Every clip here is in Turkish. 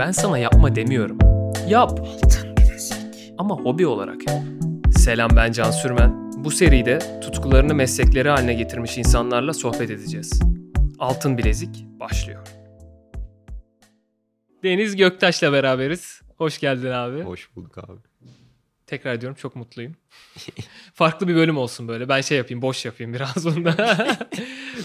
Ben sana yapma demiyorum. Yap. Ama hobi olarak yap. Selam ben Can Sürmen. Bu seride tutkularını meslekleri haline getirmiş insanlarla sohbet edeceğiz. Altın Bilezik başlıyor. Deniz Göktaş'la beraberiz. Hoş geldin abi. Hoş bulduk abi. Tekrar ediyorum çok mutluyum. Farklı bir bölüm olsun böyle. Ben şey yapayım, boş yapayım biraz bunda.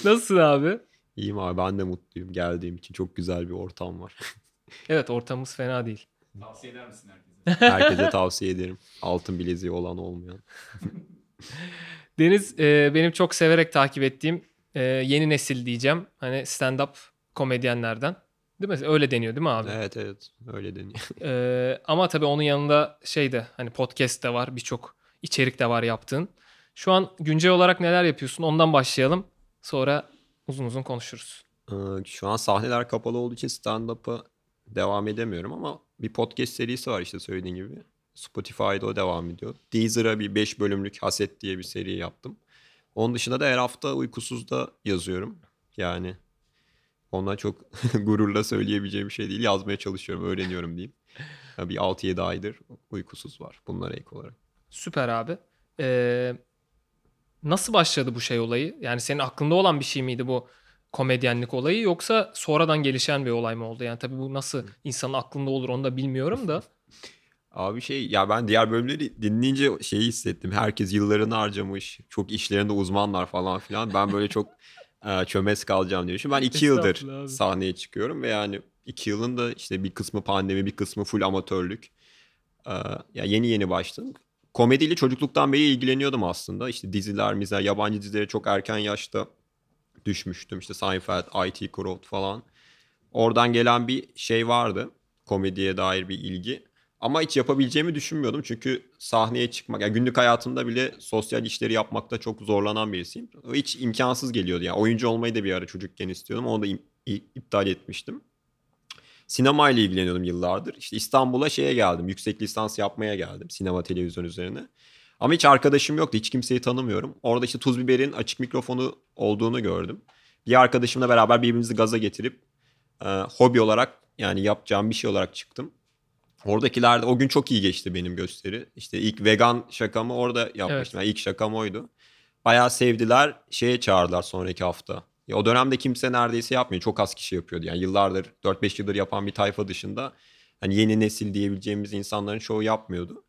Nasılsın abi? İyiyim abi ben de mutluyum geldiğim için. Çok güzel bir ortam var. Evet ortamımız fena değil. Tavsiye eder misin herkese? Herkese tavsiye ederim. Altın bileziği olan olmayan. Deniz e, benim çok severek takip ettiğim e, yeni nesil diyeceğim. Hani stand-up komedyenlerden. Değil mi? Öyle deniyor değil mi abi? Evet evet öyle deniyor. E, ama tabii onun yanında şey de hani podcast de var. Birçok içerik de var yaptığın. Şu an güncel olarak neler yapıyorsun? Ondan başlayalım. Sonra uzun uzun konuşuruz. Ee, Şu an sahneler kapalı olduğu için stand-up'a devam edemiyorum ama bir podcast serisi var işte söylediğin gibi. Spotify'da o devam ediyor. Deezer'a bir 5 bölümlük Haset diye bir seri yaptım. Onun dışında da her hafta Uykusuz'da yazıyorum. Yani ona çok gururla söyleyebileceğim bir şey değil. Yazmaya çalışıyorum, öğreniyorum diyeyim. Bir 6-7 aydır uykusuz var. Bunlara ek olarak. Süper abi. E, nasıl başladı bu şey olayı? Yani senin aklında olan bir şey miydi bu komedyenlik olayı yoksa sonradan gelişen bir olay mı oldu? Yani tabii bu nasıl insanın aklında olur onu da bilmiyorum da. Abi şey ya ben diğer bölümleri dinleyince şeyi hissettim. Herkes yıllarını harcamış. Çok işlerinde uzmanlar falan filan. Ben böyle çok e, çömez kalacağım diye düşünüyorum. Ben iki yıldır abi. sahneye çıkıyorum ve yani iki yılın da işte bir kısmı pandemi bir kısmı full amatörlük. E, ya yeni yeni başladım. Komediyle çocukluktan beri ilgileniyordum aslında. İşte diziler, mizah, yabancı dizilere çok erken yaşta düşmüştüm. İşte Seinfeld, IT Crowd falan. Oradan gelen bir şey vardı. Komediye dair bir ilgi. Ama hiç yapabileceğimi düşünmüyordum. Çünkü sahneye çıkmak, yani günlük hayatımda bile sosyal işleri yapmakta çok zorlanan birisiyim. O hiç imkansız geliyordu. Yani oyuncu olmayı da bir ara çocukken istiyordum. Onu da iptal etmiştim. Sinema ile ilgileniyordum yıllardır. İşte İstanbul'a şeye geldim. Yüksek lisans yapmaya geldim. Sinema televizyon üzerine. Ama hiç arkadaşım yoktu. Hiç kimseyi tanımıyorum. Orada işte Tuz Biber'in açık mikrofonu olduğunu gördüm. Bir arkadaşımla beraber birbirimizi gaza getirip e, hobi olarak yani yapacağım bir şey olarak çıktım. Oradakiler de o gün çok iyi geçti benim gösteri. İşte ilk vegan şakamı orada yapmıştım. Evet. Yani ilk şakam oydu. Bayağı sevdiler. Şeye çağırdılar sonraki hafta. Ya o dönemde kimse neredeyse yapmıyor. Çok az kişi yapıyordu. Yani yıllardır 4-5 yıldır yapan bir tayfa dışında hani yeni nesil diyebileceğimiz insanların çoğu yapmıyordu.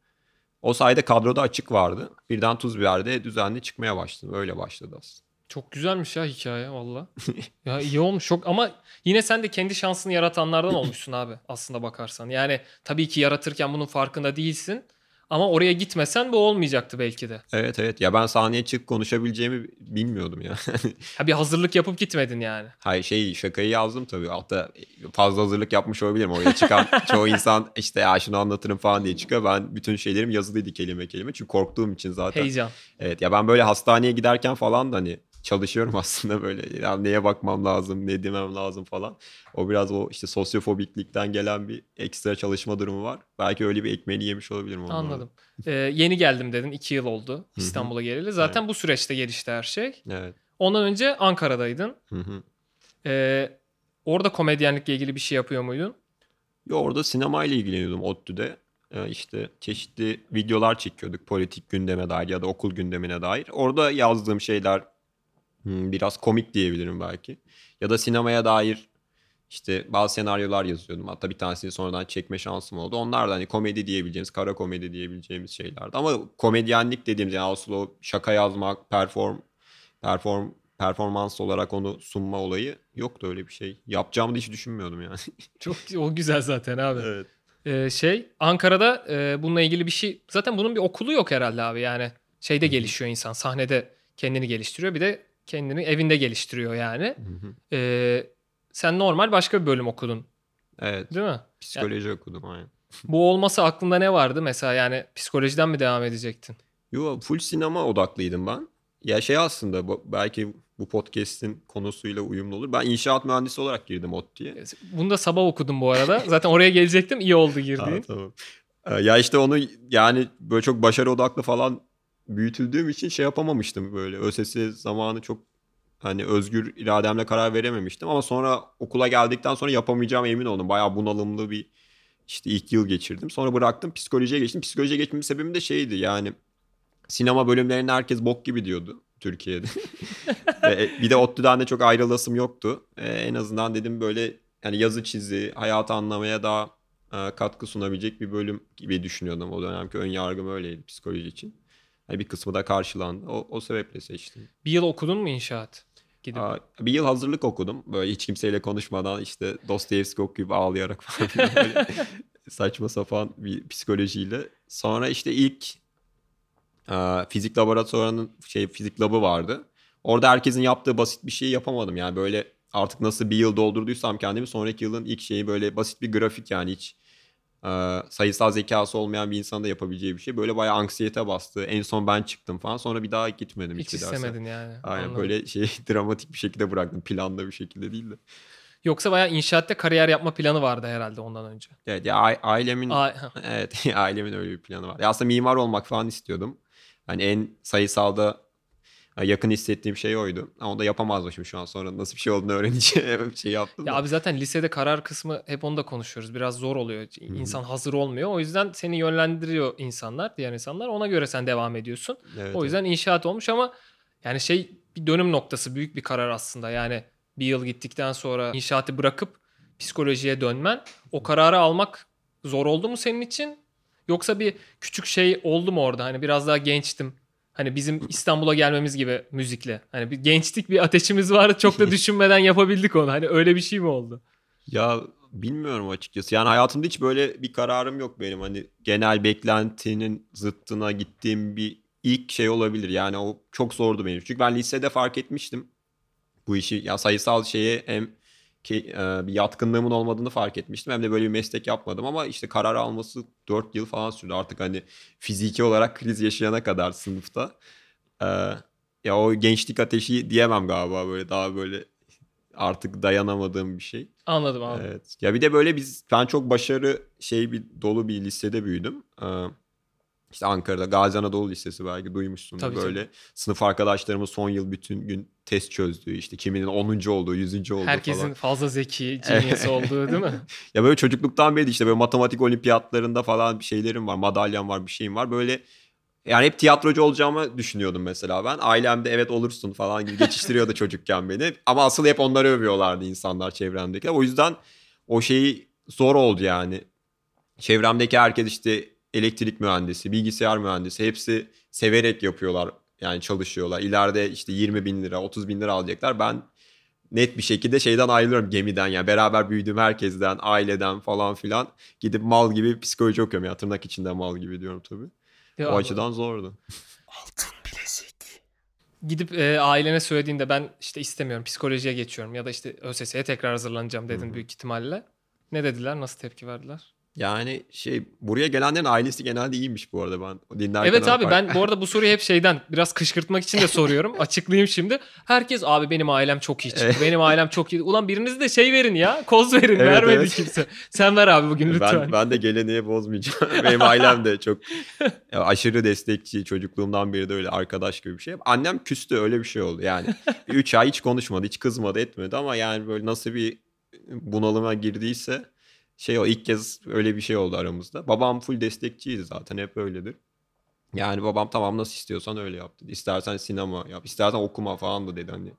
O sayede kadroda açık vardı. Birden Tuz Biber'de düzenli çıkmaya başladım. Öyle başladı aslında. Çok güzelmiş ya hikaye valla. ya iyi olmuş çok ama yine sen de kendi şansını yaratanlardan olmuşsun abi aslında bakarsan. Yani tabii ki yaratırken bunun farkında değilsin. Ama oraya gitmesen bu olmayacaktı belki de. Evet evet. Ya ben sahneye çık konuşabileceğimi bilmiyordum ya. Ha bir hazırlık yapıp gitmedin yani. Hayır şey şakayı yazdım tabii. Hatta fazla hazırlık yapmış olabilirim. Oraya çıkan çoğu insan işte ya şunu anlatırım falan diye çıkıyor. Ben bütün şeylerim yazılıydı kelime kelime. Çünkü korktuğum için zaten. Heyecan. Evet ya ben böyle hastaneye giderken falan da hani çalışıyorum aslında böyle. Ya neye bakmam lazım, ne demem lazım falan. O biraz o işte sosyofobiklikten gelen bir ekstra çalışma durumu var. Belki öyle bir ekmeğini yemiş olabilirim. onunla. Anladım. Ee, yeni geldim dedin. iki yıl oldu İstanbul'a geleli. Zaten bu süreçte gelişti her şey. Evet. Ondan önce Ankara'daydın. Hı hı. Ee, orada komedyenlikle ilgili bir şey yapıyor muydun? Yo, orada sinemayla ilgileniyordum ODTÜ'de. Ee, işte çeşitli videolar çekiyorduk politik gündeme dair ya da okul gündemine dair. Orada yazdığım şeyler biraz komik diyebilirim belki. Ya da sinemaya dair işte bazı senaryolar yazıyordum. Hatta bir tanesini sonradan çekme şansım oldu. Onlar da hani komedi diyebileceğimiz, kara komedi diyebileceğimiz şeylerdi. Ama komedyenlik dediğimiz yani asıl o şaka yazmak, perform, perform, performans olarak onu sunma olayı yoktu öyle bir şey. Yapacağımı da hiç düşünmüyordum yani. Çok o güzel zaten abi. evet. Ee, şey Ankara'da e, bununla ilgili bir şey zaten bunun bir okulu yok herhalde abi yani şeyde gelişiyor insan sahnede kendini geliştiriyor bir de kendini evinde geliştiriyor yani. Hı hı. Ee, sen normal başka bir bölüm okudun Evet. değil mi? Psikoloji okudum aynen. Bu olmasa aklında ne vardı mesela yani psikolojiden mi devam edecektin? Yo full sinema odaklıydım ben. Ya şey aslında bu, belki bu podcast'in konusuyla uyumlu olur. Ben inşaat mühendisi olarak girdim ODTÜ'ye. Bunu da sabah okudum bu arada. Zaten oraya gelecektim iyi oldu Ha, girdiğin. tamam. Ee, Ya işte onu yani böyle çok başarı odaklı falan büyütüldüğüm için şey yapamamıştım böyle. ÖSS zamanı çok hani özgür irademle karar verememiştim ama sonra okula geldikten sonra yapamayacağım emin oldum. Bayağı bunalımlı bir işte ilk yıl geçirdim. Sonra bıraktım psikolojiye geçtim. Psikolojiye geçmemin sebebi de şeydi yani sinema bölümlerinde herkes bok gibi diyordu Türkiye'de. Ve bir de ODTÜ'den de çok ayrılasım yoktu. Ee, en azından dedim böyle yani yazı çizi, hayatı anlamaya daha e, katkı sunabilecek bir bölüm gibi düşünüyordum. O dönemki ön yargım öyleydi psikoloji için. Yani bir kısmı da karşılandı. O, o sebeple seçtim. Bir yıl okudun mu inşaat? Gidip. Aa, bir yıl hazırlık okudum. Böyle hiç kimseyle konuşmadan işte Dostoyevski okuyup ağlayarak falan saçma sapan bir psikolojiyle. Sonra işte ilk e, fizik laboratuvarının şey fizik labı vardı. Orada herkesin yaptığı basit bir şeyi yapamadım. Yani böyle artık nasıl bir yıl doldurduysam kendimi sonraki yılın ilk şeyi böyle basit bir grafik yani hiç e, sayısal zekası olmayan bir insanın da yapabileceği bir şey. Böyle bayağı anksiyete bastı. En son ben çıktım falan. Sonra bir daha gitmedim Hiç hiçbir derse. istemedin yani. Aynen Anladım. böyle şey dramatik bir şekilde bıraktım. Planlı bir şekilde değil de. Yoksa bayağı inşaatta kariyer yapma planı vardı herhalde ondan önce. Evet ya a- ailemin Aa, evet ailemin öyle bir planı var. Ya aslında mimar olmak falan istiyordum. Hani en sayısalda yakın hissettiğim şey oydu. Ama onu da yapamazmışım şu an sonra. Nasıl bir şey olduğunu öğrenince bir şey yaptım. Ya da. abi zaten lisede karar kısmı hep onu da konuşuyoruz. Biraz zor oluyor. İnsan hazır olmuyor. O yüzden seni yönlendiriyor insanlar, diğer insanlar. Ona göre sen devam ediyorsun. Evet, o yüzden inşaat olmuş ama yani şey bir dönüm noktası, büyük bir karar aslında. Yani bir yıl gittikten sonra inşaatı bırakıp psikolojiye dönmen. O kararı almak zor oldu mu senin için? Yoksa bir küçük şey oldu mu orada? Hani biraz daha gençtim. Hani bizim İstanbul'a gelmemiz gibi müzikle. Hani bir gençlik bir ateşimiz vardı. Çok da düşünmeden yapabildik onu. Hani öyle bir şey mi oldu? Ya bilmiyorum açıkçası. Yani hayatımda hiç böyle bir kararım yok benim. Hani genel beklentinin zıttına gittiğim bir ilk şey olabilir. Yani o çok zordu benim. Çünkü ben lisede fark etmiştim bu işi. Ya sayısal şeye hem ki e, bir yatkınlığımın olmadığını fark etmiştim. Hem de böyle bir meslek yapmadım ama işte karar alması 4 yıl falan sürdü. Artık hani fiziki olarak kriz yaşayana kadar sınıfta. E, ya o gençlik ateşi diyemem galiba böyle daha böyle artık dayanamadığım bir şey. Anladım abi. Evet. Ya bir de böyle biz ben çok başarı şey bir dolu bir lisede büyüdüm. Ee, işte Ankara'da Gazi Anadolu Lisesi belki duymuşsun Tabii, böyle. Sınıf arkadaşlarımız son yıl bütün gün test çözdüğü işte kiminin 10. olduğu 100. olduğu Herkesin falan. fazla zeki, genius olduğu değil mi? Ya böyle çocukluktan beri işte böyle matematik olimpiyatlarında falan bir şeylerim var. Madalyam var bir şeyim var. Böyle yani hep tiyatrocu olacağımı düşünüyordum mesela ben. Ailem de evet olursun falan gibi geçiştiriyordu çocukken beni. Ama asıl hep onları övüyorlardı insanlar çevremdekiler. O yüzden o şeyi zor oldu yani. Çevremdeki herkes işte elektrik mühendisi, bilgisayar mühendisi hepsi severek yapıyorlar. Yani çalışıyorlar. İleride işte 20 bin lira, 30 bin lira alacaklar. Ben net bir şekilde şeyden ayrılıyorum gemiden yani beraber büyüdüğüm herkesten, aileden falan filan gidip mal gibi psikoloji okuyorum ya tırnak içinde mal gibi diyorum tabii. Ya o abi, açıdan zordu. Gidip e, ailene söylediğinde ben işte istemiyorum psikolojiye geçiyorum ya da işte ÖSS'ye tekrar hazırlanacağım dedin Hı hı. büyük ihtimalle. Ne dediler? Nasıl tepki verdiler? Yani şey buraya gelenlerin ailesi genelde iyiymiş bu arada ben dinlerken. Evet abi fark- ben bu arada bu soruyu hep şeyden biraz kışkırtmak için de soruyorum. Açıklayayım şimdi. Herkes abi benim ailem çok iyi çıktı. Benim ailem çok iyi. Ulan biriniz de şey verin ya. Koz verin. Evet, Vermedi evet. kimse. Sen ver abi bugün lütfen. Ben, ben de geleneği bozmayacağım. Benim ailem de çok aşırı destekçi. Çocukluğumdan beri de öyle arkadaş gibi bir şey. Annem küstü öyle bir şey oldu yani. 3 ay hiç konuşmadı, hiç kızmadı etmedi ama yani böyle nasıl bir bunalıma girdiyse şey o ilk kez öyle bir şey oldu aramızda. Babam full destekçiydi zaten hep öyledir. Yani babam tamam nasıl istiyorsan öyle yap dedi. İstersen sinema yap, istersen okuma falan da dedi hani.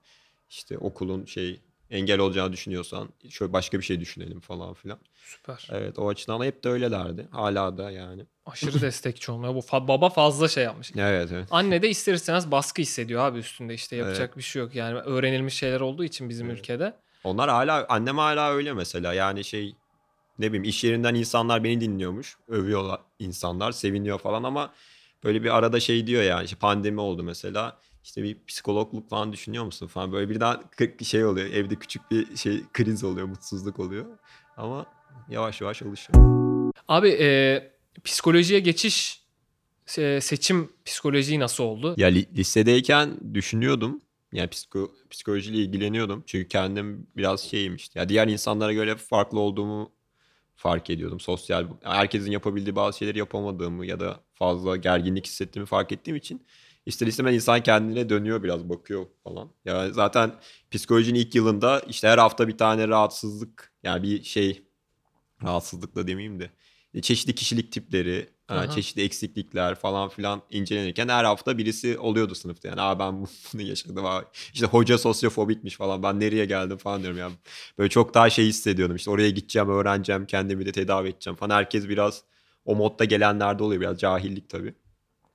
İşte okulun şey engel olacağını düşünüyorsan şöyle başka bir şey düşünelim falan filan. Süper. Evet o açıdan hep de öylelerdi. Hala da yani. Aşırı destekçi olmuyor. Bu fa- baba fazla şey yapmış. Evet evet. Anne de ister istemez baskı hissediyor abi üstünde işte yapacak bir şey yok. Yani öğrenilmiş şeyler olduğu için bizim Evet. ülkede. Onlar hala annem hala öyle mesela. Yani şey ne bileyim iş yerinden insanlar beni dinliyormuş. Övüyorlar insanlar seviniyor falan ama böyle bir arada şey diyor yani işte pandemi oldu mesela. İşte bir psikologluk falan düşünüyor musun falan. Böyle birden kı- şey oluyor. Evde küçük bir şey kriz oluyor, mutsuzluk oluyor. Ama yavaş yavaş alışıyor. Abi e, psikolojiye geçiş e, seçim psikolojiyi nasıl oldu? Ya li- lisedeyken düşünüyordum. Yani psiko, psikolojiyle ilgileniyordum. Çünkü kendim biraz şeyim işte. Ya diğer insanlara göre farklı olduğumu fark ediyordum. Sosyal, herkesin yapabildiği bazı şeyleri yapamadığımı ya da fazla gerginlik hissettiğimi fark ettiğim için ister istemez insan kendine dönüyor biraz bakıyor falan. Ya zaten psikolojinin ilk yılında işte her hafta bir tane rahatsızlık yani bir şey rahatsızlık da demeyeyim de e, çeşitli kişilik tipleri, Aha. çeşitli eksiklikler falan filan incelenirken her hafta birisi oluyordu sınıfta. Yani Aa ben bunu yaşadım. Aa, işte hoca sosyofobikmiş falan ben nereye geldim falan diyorum. Yani böyle çok daha şey hissediyordum. İşte oraya gideceğim, öğreneceğim, kendimi de tedavi edeceğim falan. Herkes biraz o modda gelenlerde oluyor. Biraz cahillik tabii.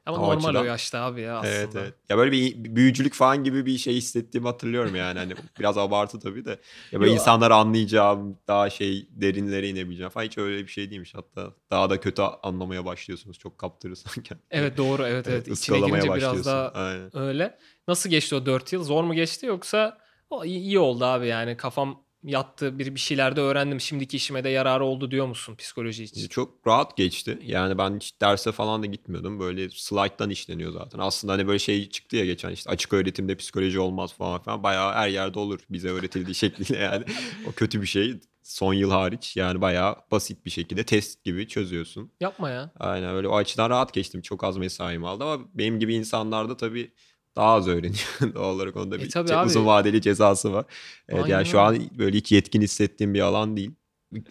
Ama O normal o açıdan- yaşta abi ya aslında. Evet evet. Ya böyle bir büyücülük falan gibi bir şey hissettiğimi hatırlıyorum yani. Hani biraz abartı tabii de. Ya böyle Yo. insanları anlayacağım, daha şey derinlere inebileceğim falan. Hiç öyle bir şey değilmiş. Hatta daha da kötü anlamaya başlıyorsunuz. Çok kaptırırsan kendini. Evet doğru evet evet. İçine ıskalamaya girince biraz daha Aynen. öyle. Nasıl geçti o 4 yıl? Zor mu geçti yoksa o iyi oldu abi yani kafam yattı bir bir şeylerde öğrendim. Şimdiki işime de yararı oldu diyor musun psikoloji için? Çok rahat geçti. Yani ben hiç derse falan da gitmiyordum. Böyle slide'dan işleniyor zaten. Aslında hani böyle şey çıktı ya geçen işte açık öğretimde psikoloji olmaz falan filan. Bayağı her yerde olur bize öğretildiği şekliyle yani. O kötü bir şey. Son yıl hariç yani bayağı basit bir şekilde test gibi çözüyorsun. Yapma ya. Aynen öyle o açıdan rahat geçtim. Çok az mesaim aldı ama benim gibi insanlar da tabii daha az öğreniyor. Doğal olarak onda E bir tabii ce- abi. uzun vadeli cezası var. Evet, yani şu an böyle hiç yetkin hissettiğim bir alan değil.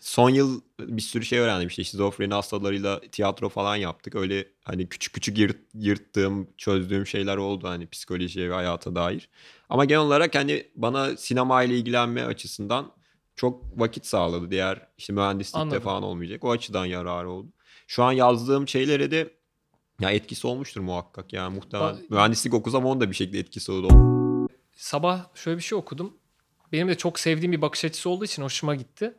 Son yıl bir sürü şey öğrendim işte şizofreni hastalarıyla tiyatro falan yaptık. Öyle hani küçük küçük yırt, yırttığım, çözdüğüm şeyler oldu hani psikolojiye ve hayata dair. Ama genel olarak hani bana sinema ile ilgilenme açısından çok vakit sağladı. Diğer işte mühendislikte Anladım. falan olmayacak. O açıdan yararı oldu. Şu an yazdığım şeylere de ya etkisi olmuştur muhakkak. Yani muhtemelen Ba- mühendislik okusam onun da bir şekilde etkisi oldu. Sabah şöyle bir şey okudum. Benim de çok sevdiğim bir bakış açısı olduğu için hoşuma gitti.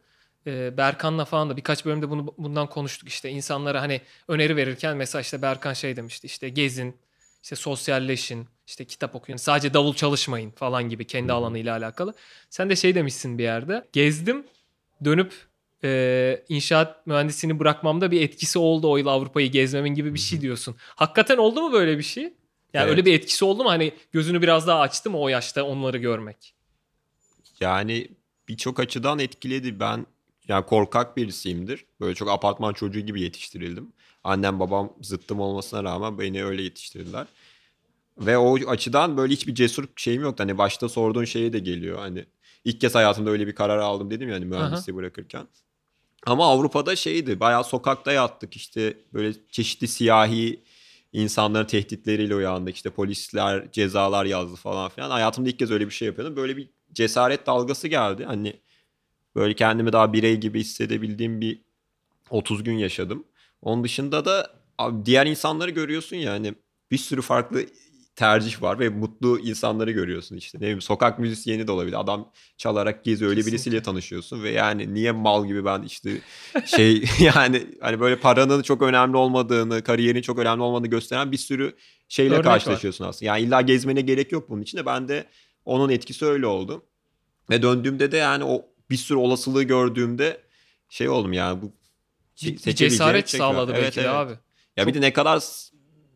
Ee, Berkan'la falan da birkaç bölümde bunu bundan konuştuk işte insanlara hani öneri verirken mesela işte Berkan şey demişti işte gezin işte sosyalleşin işte kitap okuyun sadece davul çalışmayın falan gibi kendi alanıyla alakalı. Sen de şey demişsin bir yerde gezdim dönüp e, inşaat mühendisliğini bırakmamda bir etkisi oldu o yıl Avrupa'yı gezmemin gibi bir şey diyorsun. Hakikaten oldu mu böyle bir şey? Yani Evet. öyle bir etkisi oldu mu hani gözünü biraz daha açtı mı o yaşta onları görmek? Yani birçok açıdan etkiledi. Ben yani korkak birisiyimdir. Böyle çok apartman çocuğu gibi yetiştirildim. Annem babam zıttım olmasına rağmen beni öyle yetiştirdiler. Ve o açıdan böyle hiçbir cesur şeyim yoktu. Hani başta sorduğun şeye de geliyor. Hani ilk kez hayatımda öyle bir karar aldım dedim ya hani mühendisliği bırakırken. Ama Avrupa'da şeydi bayağı sokakta yattık işte böyle çeşitli siyahi insanların tehditleriyle uyandık. İşte polisler cezalar yazdı falan filan. Hayatımda ilk kez öyle bir şey yapıyordum. Böyle bir cesaret dalgası geldi. Hani böyle kendimi daha birey gibi hissedebildiğim bir 30 gün yaşadım. Onun dışında da abi diğer insanları görüyorsun ya hani bir sürü farklı tercih var ve mutlu insanları görüyorsun işte. Ne bileyim sokak müzisyeni de olabilir. Adam çalarak geziyor öyle Kesinlikle. birisiyle tanışıyorsun ve yani niye mal gibi ben işte şey yani hani böyle paranın çok önemli olmadığını, kariyerin çok önemli olmadığını gösteren bir sürü şeyle Örnek var. karşılaşıyorsun aslında. Yani illa gezmene gerek yok bunun için de ben de onun etkisi öyle oldu. Ve döndüğümde de yani o bir sürü olasılığı gördüğümde şey oldum yani bu Bir, cesaret var. sağladı Evet, belki evet. abi. Ya bir de ne kadar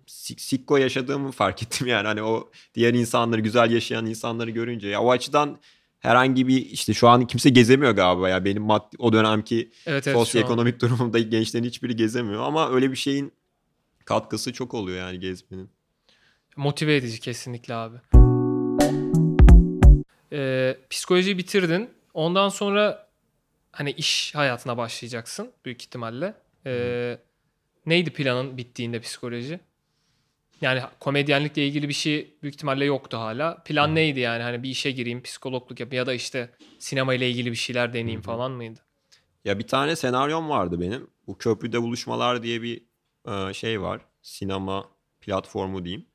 sik- sikko yaşadığımı fark ettim yani hani o diğer insanları güzel yaşayan insanları görünce ya o açıdan herhangi bir işte şu an kimse gezemiyor galiba ya benim maddi, o dönemki Evet evet sosyoekonomik durumumda gençlerin hiçbiri gezemiyor ama öyle bir şeyin katkısı çok oluyor yani gezmenin. Motive edici kesinlikle abi. Ee, psikolojiyi bitirdin. Ondan sonra hani iş hayatına başlayacaksın büyük ihtimalle. Ee, neydi planın bittiğinde psikoloji? Yani komedyenlikle ilgili bir şey büyük ihtimalle yoktu hala. Plan neydi yani? Hani bir işe gireyim, psikologluk yapayım ya da işte sinema ile ilgili bir şeyler deneyeyim falan mıydı? Ya bir tane senaryom vardı benim. Bu Köprüde Buluşmalar diye bir e, şey var. Sinema platformu diyeyim.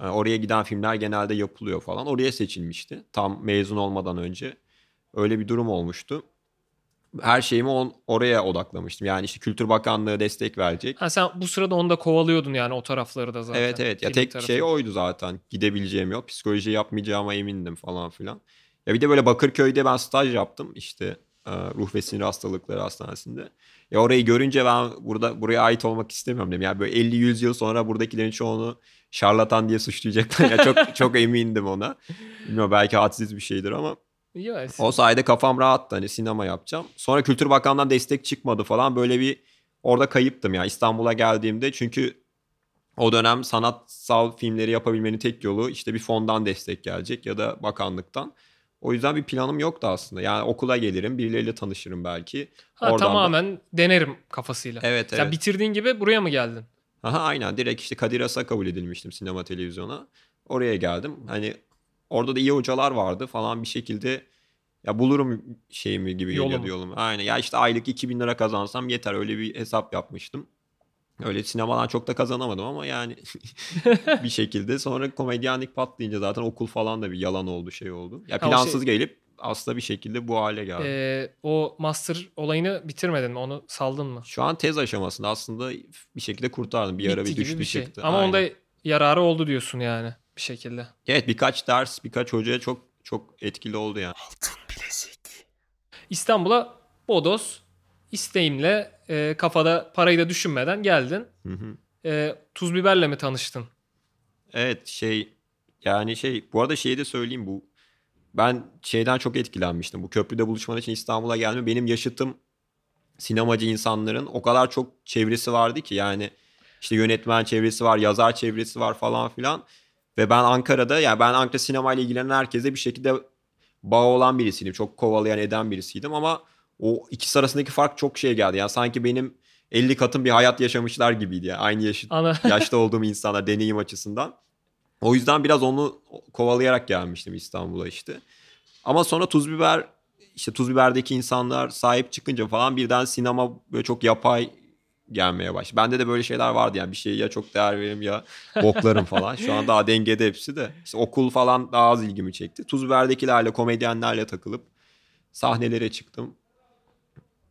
E, Oraya giden filmler genelde yapılıyor falan. Oraya seçilmişti. Tam mezun olmadan önce. Öyle bir durum olmuştu. Her şeyimi on, oraya odaklamıştım. Yani işte Kültür Bakanlığı destek verecek. Ha sen bu sırada onu da kovalıyordun yani o tarafları da zaten. Evet evet ya tek tarafı. şey oydu zaten gidebileceğim yol psikoloji yapmayacağıma emindim falan filan. Ya bir de böyle Bakırköy'de ben staj yaptım işte e, ruh ve sinir hastalıkları hastanesinde. Ya orayı görünce ben burada buraya ait olmak istemiyorum dedim. Yani böyle 50-100 yıl sonra buradakilerin çoğunu şarlatan diye suçlayacaklar. ya çok çok emindim ona. Bilmiyorum belki hadsiz bir şeydir ama Ya, o sayede kafam rahattı hani sinema yapacağım. Sonra Kültür Bakanlığı'ndan destek çıkmadı falan böyle bir orada kayıptım ya İstanbul'a geldiğimde çünkü o dönem sanatsal filmleri yapabilmenin tek yolu işte bir fondan destek gelecek ya da bakanlıktan. O yüzden bir planım yoktu aslında. Yani okula gelirim, birileriyle tanışırım belki. Ha, Oradan da- tamamen denerim kafasıyla. Evet, Sen evet. bitirdiğin gibi buraya mı geldin? Aha aynen direkt işte Kadir Has'a kabul edilmiştim sinema televizyona. Oraya geldim. Hani orada da iyi hocalar vardı falan bir şekilde ya bulurum şeyimi gibi Yolumu. geliyordu yolum. Aynen ya işte aylık 2000 lira kazansam yeter öyle bir hesap yapmıştım. Öyle sinemadan çok da kazanamadım ama yani bir şekilde sonra komedyenlik patlayınca zaten okul falan da bir yalan oldu şey oldu. Ya plansız şey- gelip aslında bir şekilde bu hale geldi. Ee, o master olayını bitirmedin mi? Onu saldın mı? Şu an tez aşamasında aslında bir şekilde kurtardım. Bir ara Bitti bir gibi düştü bir şey. çıktı. Ama Aynen. onda yararı oldu diyorsun yani bir şekilde. Evet birkaç ders, birkaç hocaya çok çok etkili oldu yani. İstanbul'a Bodos isteğimle e, kafada parayı da düşünmeden geldin. Hı hı. E, tuz biberle mi tanıştın? Evet şey yani şey bu arada şeyi de söyleyeyim bu ben şeyden çok etkilenmiştim. Bu köprüde buluşman için İstanbul'a gelme benim yaşıtım sinemacı insanların o kadar çok çevresi vardı ki yani işte yönetmen çevresi var, yazar çevresi var falan filan. Ve ben Ankara'da yani ben Ankara sinemayla ilgilenen herkese bir şekilde bağ olan birisiydim. Çok kovalayan eden birisiydim ama o ikisi arasındaki fark çok şey geldi. Yani sanki benim 50 katım bir hayat yaşamışlar gibiydi. Yani aynı Ana yaşta olduğum insanlar deneyim açısından. O yüzden biraz onu kovalayarak gelmiştim İstanbul'a işte. Ama sonra Tuz Biber işte Tuz Biber'deki insanlar sahip çıkınca falan birden sinema böyle çok yapay gelmeye başladı. Bende de böyle şeyler vardı yani bir şeye ya çok değer veririm ya boklarım falan. Şu an daha dengede hepsi de. İşte okul falan daha az ilgimi çekti. Tuz Biber'dekilerle komedyenlerle takılıp sahnelere çıktım.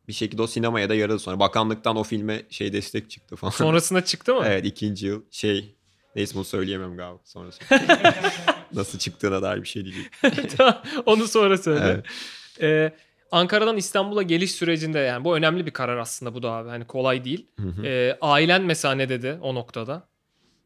Bir şekilde o sinemaya da yaradı sonra. Bakanlıktan o filme şey destek çıktı falan. sonrasında çıktı mı? Evet ikinci yıl şey neyse bunu söyleyemem galiba sonrası. Nasıl çıktığına dair bir şey diyecek. Tamam, Onu sonra söyle. Evet. E, Ankara'dan İstanbul'a geliş sürecinde yani bu önemli bir karar aslında bu da abi. Hani kolay değil. Hı hı. E, ailen mesela ne dedi o noktada?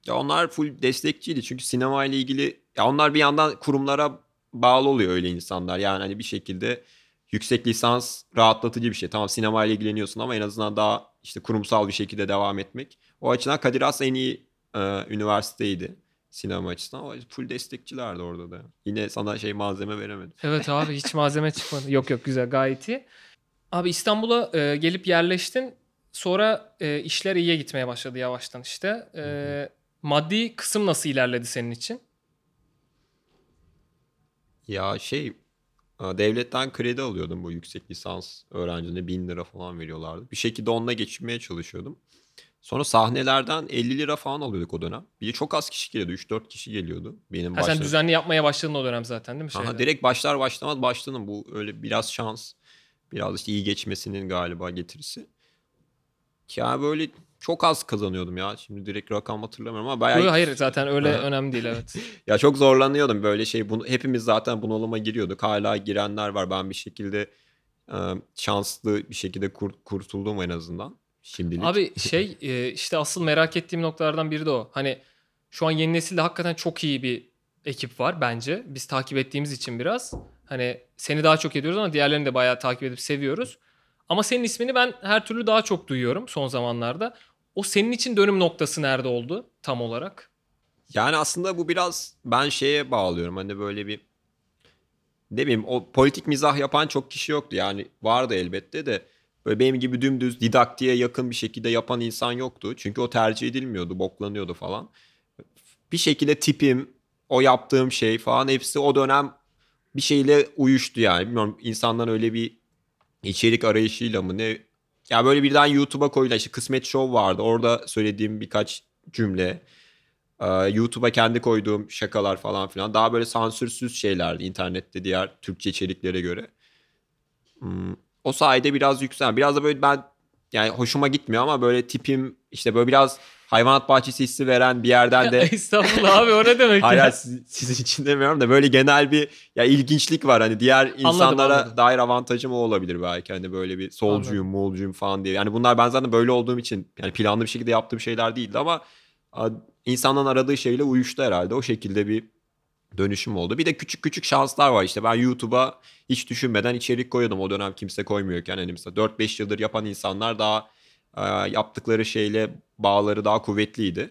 Ya onlar full destekçiydi çünkü sinema ile ilgili ya onlar bir yandan kurumlara bağlı oluyor öyle insanlar. Yani hani bir şekilde yüksek lisans rahatlatıcı bir şey. Tamam sinema ile ilgileniyorsun ama en azından daha işte kurumsal bir şekilde devam etmek. O açıdan Kadir Has en iyi e, üniversiteydi sinema açısından ama full destekçilerdi orada da. Yine sana şey malzeme veremedim. Evet abi hiç malzeme çıkmadı. Yok yok güzel gayet iyi. Abi İstanbul'a e, gelip yerleştin. Sonra e, işler iyiye gitmeye başladı yavaştan işte. E, maddi kısım nasıl ilerledi senin için? Ya şey devletten kredi alıyordum bu yüksek lisans öğrencine bin lira falan veriyorlardı. Bir şekilde onunla geçinmeye çalışıyordum. Sonra sahnelerden 50 lira falan alıyorduk o dönem. Bir de çok az kişi geliyordu. 3-4 kişi geliyordu. Benim Ha, sen düzenli yapmaya başladın o dönem zaten değil mi? Aha, şeyde? direkt başlar başlamaz başladım. Bu öyle biraz şans. Biraz işte iyi geçmesinin galiba getirisi. Ya böyle çok az kazanıyordum ya. Şimdi direkt rakam hatırlamıyorum ama bayağı Yok, hayır zaten öyle Aha. önemli değil evet. ya çok zorlanıyordum böyle şey. Bunu, hepimiz zaten bunalıma giriyorduk. Hala girenler var. Ben bir şekilde şanslı bir şekilde kur- kurtuldum en azından. Şimdilik. Abi şey e, işte asıl merak ettiğim noktalardan biri de o. Hani şu an yeni nesilde hakikaten çok iyi bir ekip var bence. Biz takip ettiğimiz için biraz. Hani seni daha çok ediyoruz ama diğerlerini de bayağı takip edip seviyoruz. Ama senin ismini ben her türlü daha çok duyuyorum son zamanlarda. O senin için dönüm noktası nerede oldu tam olarak? Yani aslında bu biraz ben şeye bağlıyorum. Hani böyle bir ne bileyim o politik mizah yapan çok kişi yoktu. Yani vardı elbette de böyle benim gibi dümdüz didaktiğe yakın bir şekilde yapan insan yoktu. Çünkü o tercih edilmiyordu, boklanıyordu falan. Bir şekilde tipim, o yaptığım şey falan hepsi o dönem bir şeyle uyuştu yani. Bilmiyorum insanların öyle bir içerik arayışıyla mı ne? Ya böyle birden YouTube'a koyulan işte Kısmet Show vardı. Orada söylediğim birkaç cümle. Ee, YouTube'a kendi koyduğum şakalar falan filan. Daha böyle sansürsüz şeylerdi internette diğer Türkçe içeriklere göre. Hmm, O sayede biraz yükselen. Biraz da böyle ben yani hoşuma gitmiyor ama böyle tipim işte böyle biraz hayvanat bahçesi hissi veren bir yerden de Estağfurullah abi o ne demek Hayır ya? siz- sizin için demiyorum da böyle genel bir ya ilginçlik var hani diğer insanlara anladım. dair avantajım o olabilir belki hani böyle bir solcuyum, molcuyum falan diye. Yani bunlar ben zaten böyle olduğum için yani planlı bir şekilde yaptığım şeyler değildi ama insanların aradığı şeyle uyuştu herhalde. O şekilde bir dönüşüm oldu. Bir de küçük küçük şanslar var işte. Ben YouTube'a hiç düşünmeden içerik koyuyordum. O dönem kimse koymuyorken hani mesela 4-5 yıldır yapan insanlar daha e, yaptıkları şeyle bağları daha kuvvetliydi. Ve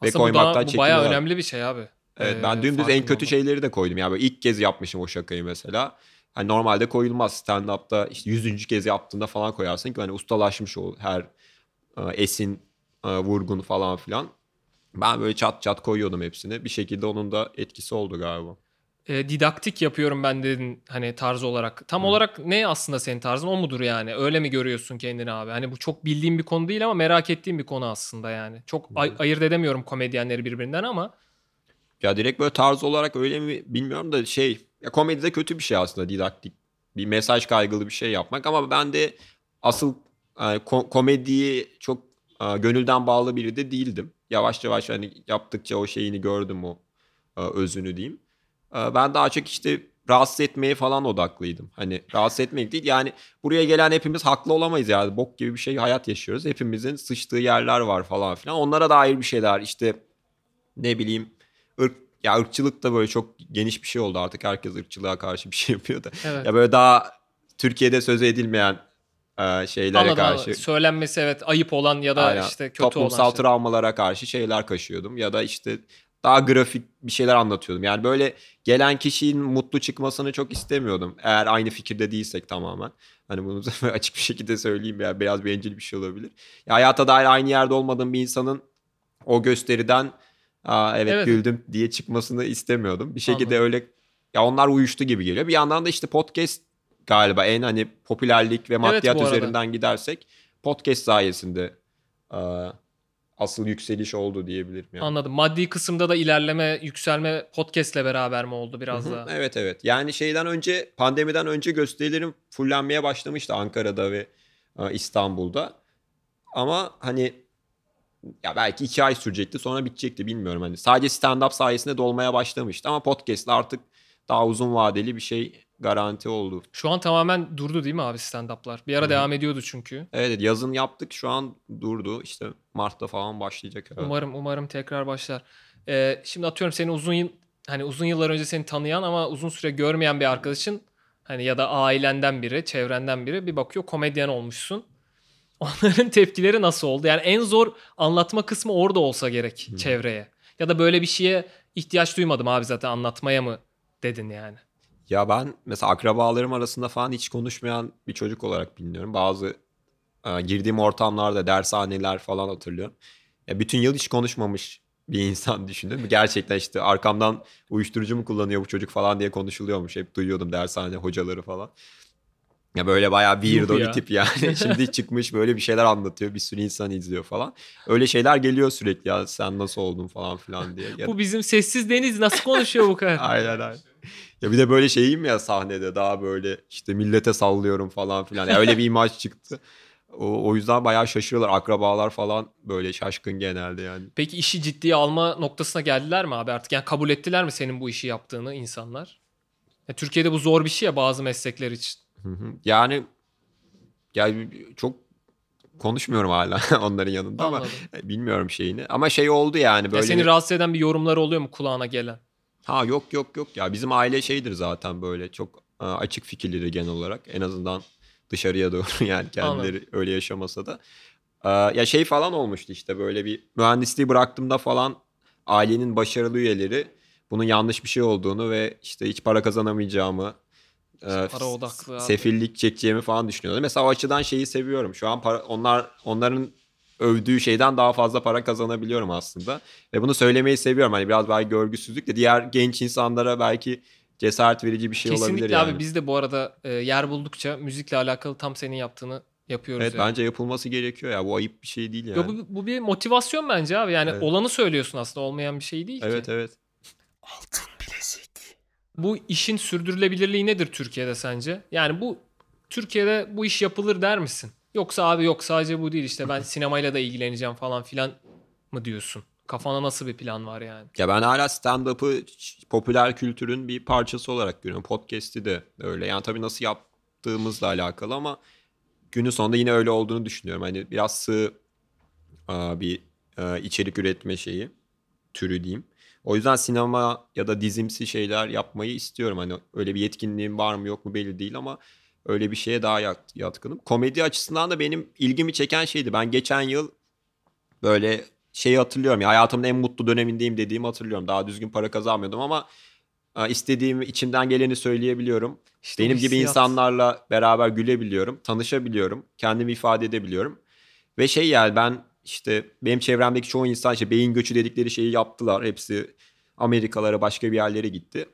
Aslında bu, koymaktan daha, bu bayağı önemli bir şey abi. Evet Ee, ben dümdüz en kötü olmak. şeyleri de koydum. Yani böyle ilk kez yapmışım o şakayı mesela. Hani normalde koyulmaz. Stand-up'ta işte yüzüncü kez yaptığında falan koyarsın ki hani ustalaşmış ol her e, esin, e, vurgun falan filan. Ben böyle çat çat koyuyordum hepsini. Bir şekilde onun da etkisi oldu galiba. E, didaktik yapıyorum ben dedin hani tarz olarak. Tam olarak ne aslında senin tarzın o mudur yani? Öyle mi görüyorsun kendini abi? Hani bu çok bildiğim bir konu değil ama merak ettiğim bir konu aslında yani. Çok ay- ayırt edemiyorum komedyenleri birbirinden ama Ya direkt böyle tarz olarak öyle mi bilmiyorum da şey ya komedide kötü bir şey aslında didaktik bir mesaj kaygılı bir şey yapmak ama ben de asıl ko- komediyi çok gönülden bağlı biri de değildim. Yavaş yavaş hani yaptıkça o şeyini gördüm o e, özünü diyeyim. E, ben daha çok işte rahatsız etmeye falan odaklıydım. Hani rahatsız etmek değil yani buraya gelen hepimiz haklı olamayız yani bok gibi bir şey hayat yaşıyoruz. Hepimizin sıçtığı yerler var falan filan. Onlara dair bir şeyler işte ne bileyim ırk ya ırkçılık da böyle çok geniş bir şey oldu artık herkes ırkçılığa karşı bir şey yapıyor da. evet. Ya böyle daha Türkiye'de söz edilmeyen e, şeylere Anladım, karşı anladım. Söylenmesi evet ayıp olan ya da aynen, işte kötü toplumsal olan şey. travmalara karşı şeyler kaşıyordum ya da işte daha grafik bir şeyler anlatıyordum. Yani böyle gelen kişinin mutlu çıkmasını çok istemiyordum. Eğer aynı fikirde değilsek tamamen. Hani bunu açık bir şekilde söyleyeyim ya biraz bencil bir şey olabilir. Ya hayata dair aynı yerde olmadığım bir insanın o gösteriden Aa, evet, Evet. güldüm diye çıkmasını istemiyordum. Bir şekilde Anladım. öyle ya onlar uyuştu gibi geliyor. Bir yandan da işte podcast galiba en hani popülerlik ve maddiyat arada. üzerinden gidersek podcast sayesinde aa, asıl yükseliş oldu diyebilirim. Yani. Anladım. Maddi kısımda da ilerleme, yükselme podcast'le beraber mi oldu biraz Hı hı, daha? Evet evet. Yani şeyden önce pandemiden önce gösterilerim fullenmeye başlamıştı Ankara'da ve e, İstanbul'da. Ama hani ya belki iki ay sürecekti sonra bitecekti bilmiyorum. Hani sadece stand-up sayesinde dolmaya başlamıştı ama podcast'le artık daha uzun vadeli bir şey garanti oldu. Şu an tamamen durdu değil mi abi stand-up'lar? Bir ara Hı devam ediyordu çünkü. Evet evet, yazın yaptık şu an durdu. İşte Mart'ta falan başlayacak. herhalde. Umarım umarım tekrar başlar. Ee, şimdi atıyorum seni uzun yıl hani uzun yıllar önce seni tanıyan ama uzun süre görmeyen bir arkadaşın hani ya da ailenden biri, çevrenden biri bir bakıyor komedyen olmuşsun. Onların tepkileri nasıl oldu? Yani en zor anlatma kısmı orada olsa gerek Hı. çevreye. Ya da böyle bir şeye ihtiyaç duymadım abi zaten anlatmaya mı dedin yani. Ya ben mesela akrabalarım arasında falan hiç konuşmayan bir çocuk olarak biliniyorum. Bazı e, girdiğim ortamlarda dershaneler falan hatırlıyorum. Ya bütün yıl hiç konuşmamış bir insan düşündüm. Gerçekten işte arkamdan uyuşturucu mu kullanıyor bu çocuk falan diye konuşuluyormuş. Hep duyuyordum dershane hocaları falan. Ya böyle bayağı weirdo bir tip yani. Şimdi çıkmış böyle bir şeyler anlatıyor. Bir sürü insan izliyor falan. Öyle şeyler geliyor sürekli ya sen nasıl oldun falan filan diye. Bu bizim sessiz deniz nasıl konuşuyor bu kadar? Aynen aynen. Ya bir de böyle şeyim ya sahnede daha böyle işte millete sallıyorum falan filan. Ya öyle bir imaj çıktı. O, o yüzden bayağı şaşırıyorlar. Akrabalar falan böyle şaşkın genelde yani. Peki işi ciddiye alma noktasına geldiler mi abi artık? Yani kabul ettiler mi senin bu işi yaptığını insanlar? Ya Türkiye'de bu zor bir şey ya bazı meslekler için. Hı hı. Yani yani çok konuşmuyorum hala onların yanında ama Anladım. bilmiyorum şeyini. Ama şey oldu yani Ya böyle. seni rahatsız eden bir yorumlar oluyor mu kulağına gelen? Ha yok yok yok ya bizim aile şeydir zaten böyle çok e, açık fikirleri genel olarak en azından dışarıya doğru yani kendileri öyle yaşamasa da. E, Ya şey falan olmuştu işte böyle bir mühendisliği bıraktığımda falan ailenin başarılı üyeleri bunun yanlış bir şey olduğunu ve işte hiç para kazanamayacağımı e, Para odaklı abi. sefillik çekeceğimi falan düşünüyordu. Mesela o açıdan şeyi seviyorum. Şu an para, onlar onların övdüğü şeyden daha fazla para kazanabiliyorum aslında. Ve bunu söylemeyi seviyorum. Hani biraz belki görgüsüzlük de diğer genç insanlara belki cesaret verici bir şey olabilir Kesinlikle yani. abi biz de bu arada e, yer buldukça müzikle alakalı tam senin yaptığını yapıyoruz. Evet yani. bence yapılması gerekiyor ya. Bu ayıp bir şey değil yani. Yo, bu, bu bir motivasyon bence abi. Yani Evet. olanı söylüyorsun aslında olmayan bir şey değil Evet ki. evet. Bu işin sürdürülebilirliği nedir Türkiye'de sence? Yani bu Türkiye'de bu iş yapılır der misin? Yoksa abi yok sadece bu değil işte ben sinemayla da ilgileneceğim falan filan mı diyorsun? Kafana nasıl bir plan var yani? Ya ben hala stand-up'ı popüler kültürün bir parçası olarak görüyorum. Podcast'i de öyle. Yani tabii nasıl yaptığımızla alakalı ama günün sonunda yine öyle olduğunu düşünüyorum. Hani biraz sığ aa, bir e, içerik üretme şeyi, türü diyeyim. O yüzden sinema ya da dizimsi şeyler yapmayı istiyorum. Hani öyle bir yetkinliğim var mı yok mu belli değil ama öyle bir şeye daha yat- yatkınım. Komedi açısından da benim ilgimi çeken şeydi. Ben geçen yıl böyle şeyi hatırlıyorum. Ya, hayatımın en mutlu dönemindeyim dediğimi hatırlıyorum. Daha düzgün para kazanmıyordum ama e, istediğim içimden geleni söyleyebiliyorum. İşte Benim gibi hissiyat. insanlarla beraber gülebiliyorum, tanışabiliyorum, kendimi ifade edebiliyorum. Ve şey yani ben işte benim çevremdeki çoğu insan işte beyin göçü dedikleri şeyi yaptılar. Hepsi Amerikalara başka bir yerlere gitti.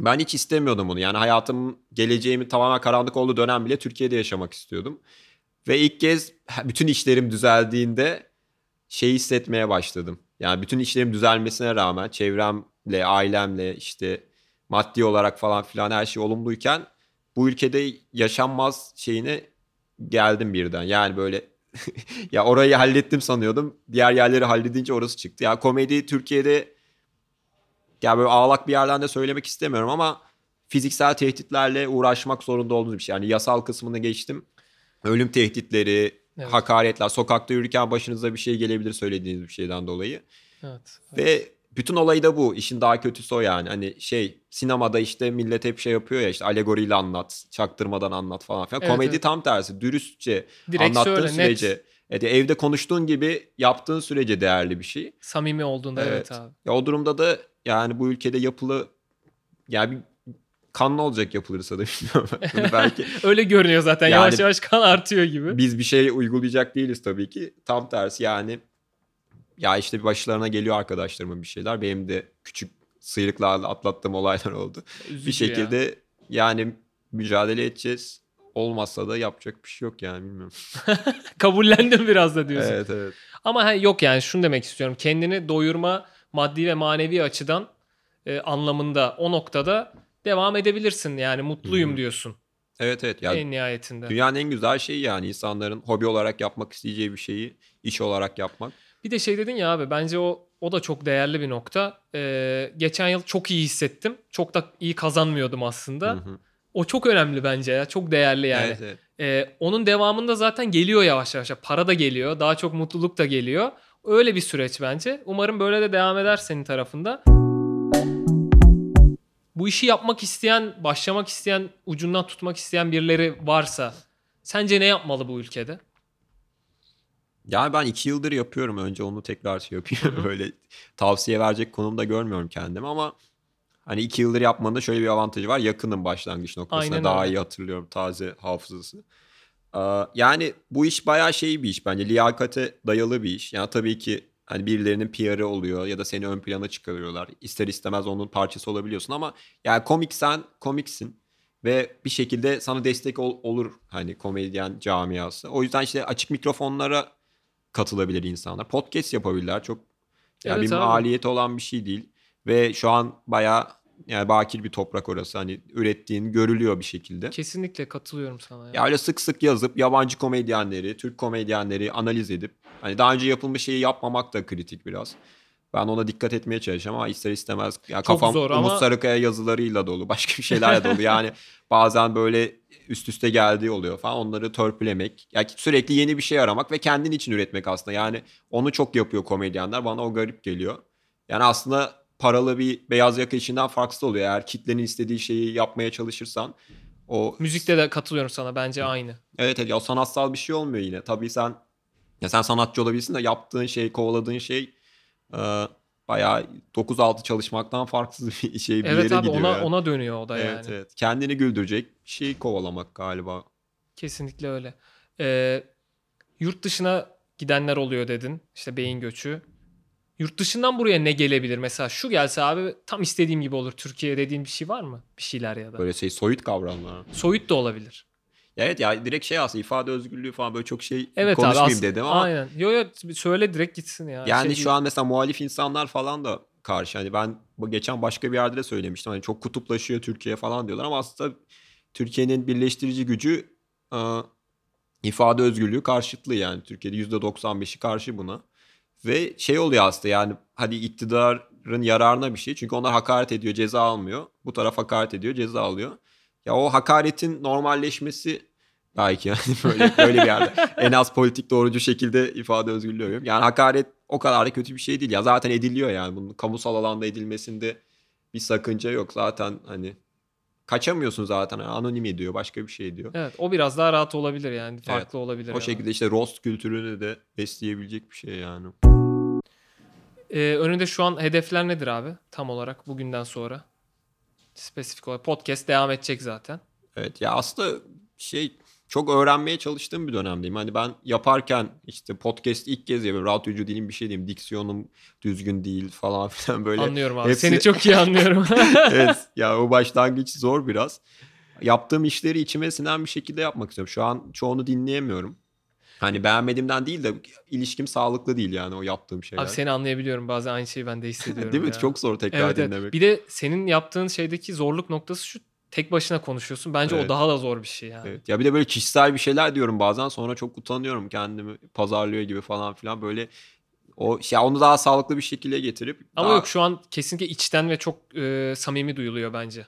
Ben hiç istemiyordum bunu. Yani hayatımın geleceğimin tamamen karanlık olduğu dönem bile Türkiye'de yaşamak istiyordum. Ve ilk kez bütün işlerim düzeldiğinde şey hissetmeye başladım. Yani bütün işlerim düzelmesine rağmen çevremle, ailemle işte maddi olarak falan filan her şey olumluyken bu ülkede yaşanmaz şeyine geldim birden. Yani böyle ya orayı hallettim sanıyordum. Diğer yerleri halledince orası çıktı. Ya komedi Türkiye'de ya böyle ağlak bir yerden de söylemek istemiyorum ama fiziksel tehditlerle uğraşmak zorunda olduğunuz bir şey. Yani yasal kısmını geçtim. Ölüm tehditleri, Evet. hakaretler, sokakta yürürken başınıza bir şey gelebilir söylediğiniz bir şeyden dolayı. Evet. Ve bütün olayı da bu. İşin daha kötüsü o yani. Hani şey sinemada işte millet hep şey yapıyor ya işte alegoriyle anlat, çaktırmadan anlat falan filan. Evet, Komedi evet. tam tersi. Dürüstçe Direkt anlattığın söyle, net. sürece. Evet, evde konuştuğun gibi yaptığın sürece değerli bir şey. Samimi olduğunda evet, Evet. abi. Ya o durumda da yani bu ülkede yapılı yani bir kanlı olacak yapılırsa da bilmiyorum. Bunu belki Öyle görünüyor zaten. Yani- yavaş yavaş kan artıyor gibi. biz bir şey uygulayacak değiliz tabii ki. Tam tersi yani ya işte bir başlarına geliyor arkadaşlarımın bir şeyler. Benim de küçük sıyrıklarla atlattığım olaylar oldu. Üzücü bir şekilde yani mücadele edeceğiz. Olmazsa da yapacak bir şey yok yani bilmiyorum. ya. Kabullendim biraz da diyorsun. Evet evet. Ama ha, yok yani şunu demek istiyorum. Kendini doyurma maddi ve manevi açıdan e, anlamında o noktada devam edebilirsin. Yani mutluyum Hı hı. diyorsun Evet evet. Yani en nihayetinde. dünyanın en güzel şeyi yani insanların hobi olarak yapmak isteyeceği bir şeyi iş olarak yapmak. Bir de şey dedin ya abi bence o o da çok değerli bir nokta. Ee, geçen yıl çok iyi hissettim. Çok da iyi kazanmıyordum aslında. Hı hı. O çok önemli bence ya. Çok değerli yani. Evet, evet. Ee, onun devamında zaten geliyor yavaş yavaş. Para da geliyor. Daha çok mutluluk da geliyor. Öyle bir süreç bence. Umarım böyle de devam eder senin tarafında. Bu işi yapmak isteyen, başlamak isteyen, ucundan tutmak isteyen birileri varsa sence ne yapmalı bu ülkede? Yani ben iki yıldır yapıyorum. Önce onu tekrar şey yapayım. Böyle tavsiye verecek konumda görmüyorum kendimi ama hani iki yıldır yapmanın da şöyle bir avantajı var. Yakınım başlangıç noktasına. Aynen Daha öyle. iyi hatırlıyorum taze hafızası. Ee, Yani bu iş bayağı şey bir iş bence. Liyakate dayalı bir iş. Yani tabii ki hani birilerinin PR'ı oluyor ya da seni ön plana çıkarıyorlar. İster istemez onun parçası olabiliyorsun ama yani komiksen komiksin ve bir şekilde sana destek ol- olur hani komedyen camiası. O yüzden işte açık mikrofonlara katılabilir insanlar. Podcast yapabilirler. Çok yani Evet bir maliyeti olan bir şey değil. Ve şu an bayağı yani bakir bir toprak orası. Hani ürettiğin görülüyor bir şekilde. Kesinlikle katılıyorum sana. Ya. Ya öyle sık sık yazıp yabancı komedyenleri, Türk komedyenleri analiz edip hani daha önce yapılmış şeyi yapmamak da kritik biraz. Ben ona dikkat etmeye çalışacağım ama ister istemez ya Çok kafam zor Umut ama- Sarıkaya yazılarıyla dolu, başka bir şeylerle dolu. Yani bazen böyle üst üste geldiği oluyor falan. Onları törpülemek, yani sürekli yeni bir şey aramak ve kendin için üretmek aslında. Yani onu çok yapıyor komedyenler. Bana o garip geliyor. Yani aslında paralı bir beyaz yaka işinden farksız oluyor. Eğer kitlenin istediği şeyi yapmaya çalışırsan o Müzikte de katılıyorum sana. Bence aynı. Evet evet ya sanatsal bir şey olmuyor yine. Tabii sen ya sen sanatçı olabilirsin de yaptığın şey, kovaladığın şey e, bayağı 9-6 çalışmaktan farksız bir şey bir evet yere abi gidiyor. ona yani. ona dönüyor o da evet yani. evet. Kendini güldürecek bir şey kovalamak galiba. Kesinlikle öyle. Ee, yurt dışına gidenler oluyor dedin. İşte beyin göçü. Yurt dışından buraya ne gelebilir? Mesela şu gelse abi tam istediğim gibi olur. Türkiye dediğin bir şey var mı? Bir şeyler ya da. Böyle şey soyut kavramlar. Soyut da olabilir. Ya evet ya direkt şey aslında ifade özgürlüğü falan böyle çok şey Evet abi. konuşmayayım as- dedim ama Aynen. Yo yo söyle direkt gitsin ya. Yani Şey şu değil. an mesela muhalif insanlar falan da karşı. Hani ben bu geçen başka bir yerde de söylemiştim. Hani çok kutuplaşıyor Türkiye falan diyorlar ama aslında Türkiye'nin birleştirici gücü ifade özgürlüğü karşıtlığı yani. Türkiye'de %95'i karşı buna. Ve şey oluyor aslında yani hadi iktidarın yararına bir şey. Çünkü onlar hakaret ediyor ceza almıyor. Bu taraf hakaret ediyor ceza alıyor. Ya o hakaretin normalleşmesi belki yani böyle böyle bir yerde en az politik doğrucu şekilde ifade özgürlüğü arıyorum. Yani hakaret o kadar da kötü bir şey değil ya. Zaten ediliyor yani bunun kamusal alanda edilmesinde bir sakınca yok. Zaten hani kaçamıyorsun zaten. Anonim ediyor, başka bir şey diyor. Evet o biraz daha rahat olabilir yani. Farklı olabilir. O yani. şekilde işte roast kültürünü de besleyebilecek bir şey yani. Ee, önünde şu an hedefler nedir abi? Tam olarak bugünden sonra. Spesifik olarak. Podcast devam edecek zaten. Evet ya aslında şey çok öğrenmeye çalıştığım bir dönemdeyim. Hani ben yaparken işte podcast ilk kez yapıyorum. Radyocu değilim bir şey diyeyim. Diksiyonum düzgün değil falan filan böyle. Anlıyorum abi. hepsi- Seni çok iyi anlıyorum. evet ya o başlangıç zor biraz. Yaptığım işleri içime sinen bir şekilde yapmak istiyorum. Şu an çoğunu dinleyemiyorum. Hani beğenmediğimden değil de ilişkim sağlıklı değil yani o yaptığım şeyler. abi seni anlayabiliyorum. Bazen aynı şeyi ben de hissediyorum. değil mi? ya. Çok zor tekrar Evet, evet. dinlemek. Bir de senin yaptığın şeydeki zorluk noktası şu. Tek başına konuşuyorsun. Bence Evet. o daha da zor bir şey yani. Evet. Ya bir de böyle kişisel bir şeyler diyorum bazen sonra çok utanıyorum kendimi pazarlıyor gibi falan filan böyle o şey onu daha sağlıklı bir şekilde getirip Ama daha- yok şu an kesinlikle içten ve çok e, samimi duyuluyor bence.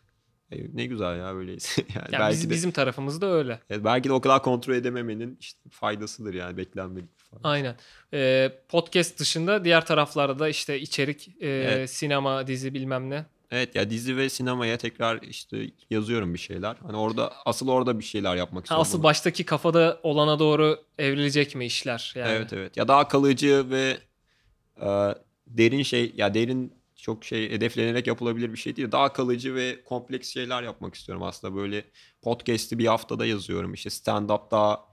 E, ne güzel ya böyleyse. Yani Yani belki biz- de bizim tarafımızda öyle. evet, belki de o kadar kontrol edememenin işte faydasıdır yani beklenmedik fayda. Aynen. E, podcast dışında diğer taraflarda da işte içerik, e, Evet. sinema, dizi bilmem ne. Evet ya dizi ve sinemaya tekrar işte yazıyorum bir şeyler. Hani orada asıl orada bir şeyler yapmak istiyorum. asıl Bunu- baştaki kafada olana doğru evrilecek mi işler? Yani. Evet evet. Ya daha kalıcı ve e, derin şey ya derin çok şey hedeflenerek yapılabilir bir şey değil. Daha kalıcı ve kompleks şeyler yapmak istiyorum aslında. Böyle podcast'i bir haftada yazıyorum. İşte stand-up daha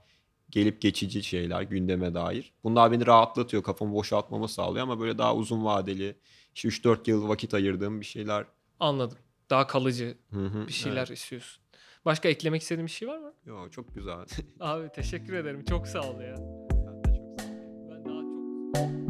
gelip geçici şeyler gündeme dair. Bunlar beni rahatlatıyor. Kafamı boşaltmamı sağlıyor ama böyle daha uzun vadeli işte 3-4 yıl vakit ayırdığım bir şeyler. Anladım. Daha kalıcı Hı hı, bir şeyler evet. istiyorsun. Başka eklemek istediğin bir şey var mı? Yo, çok güzel. Abi teşekkür ederim. Çok sağ ol ya. Sen de çok sağ ol. Ben daha çok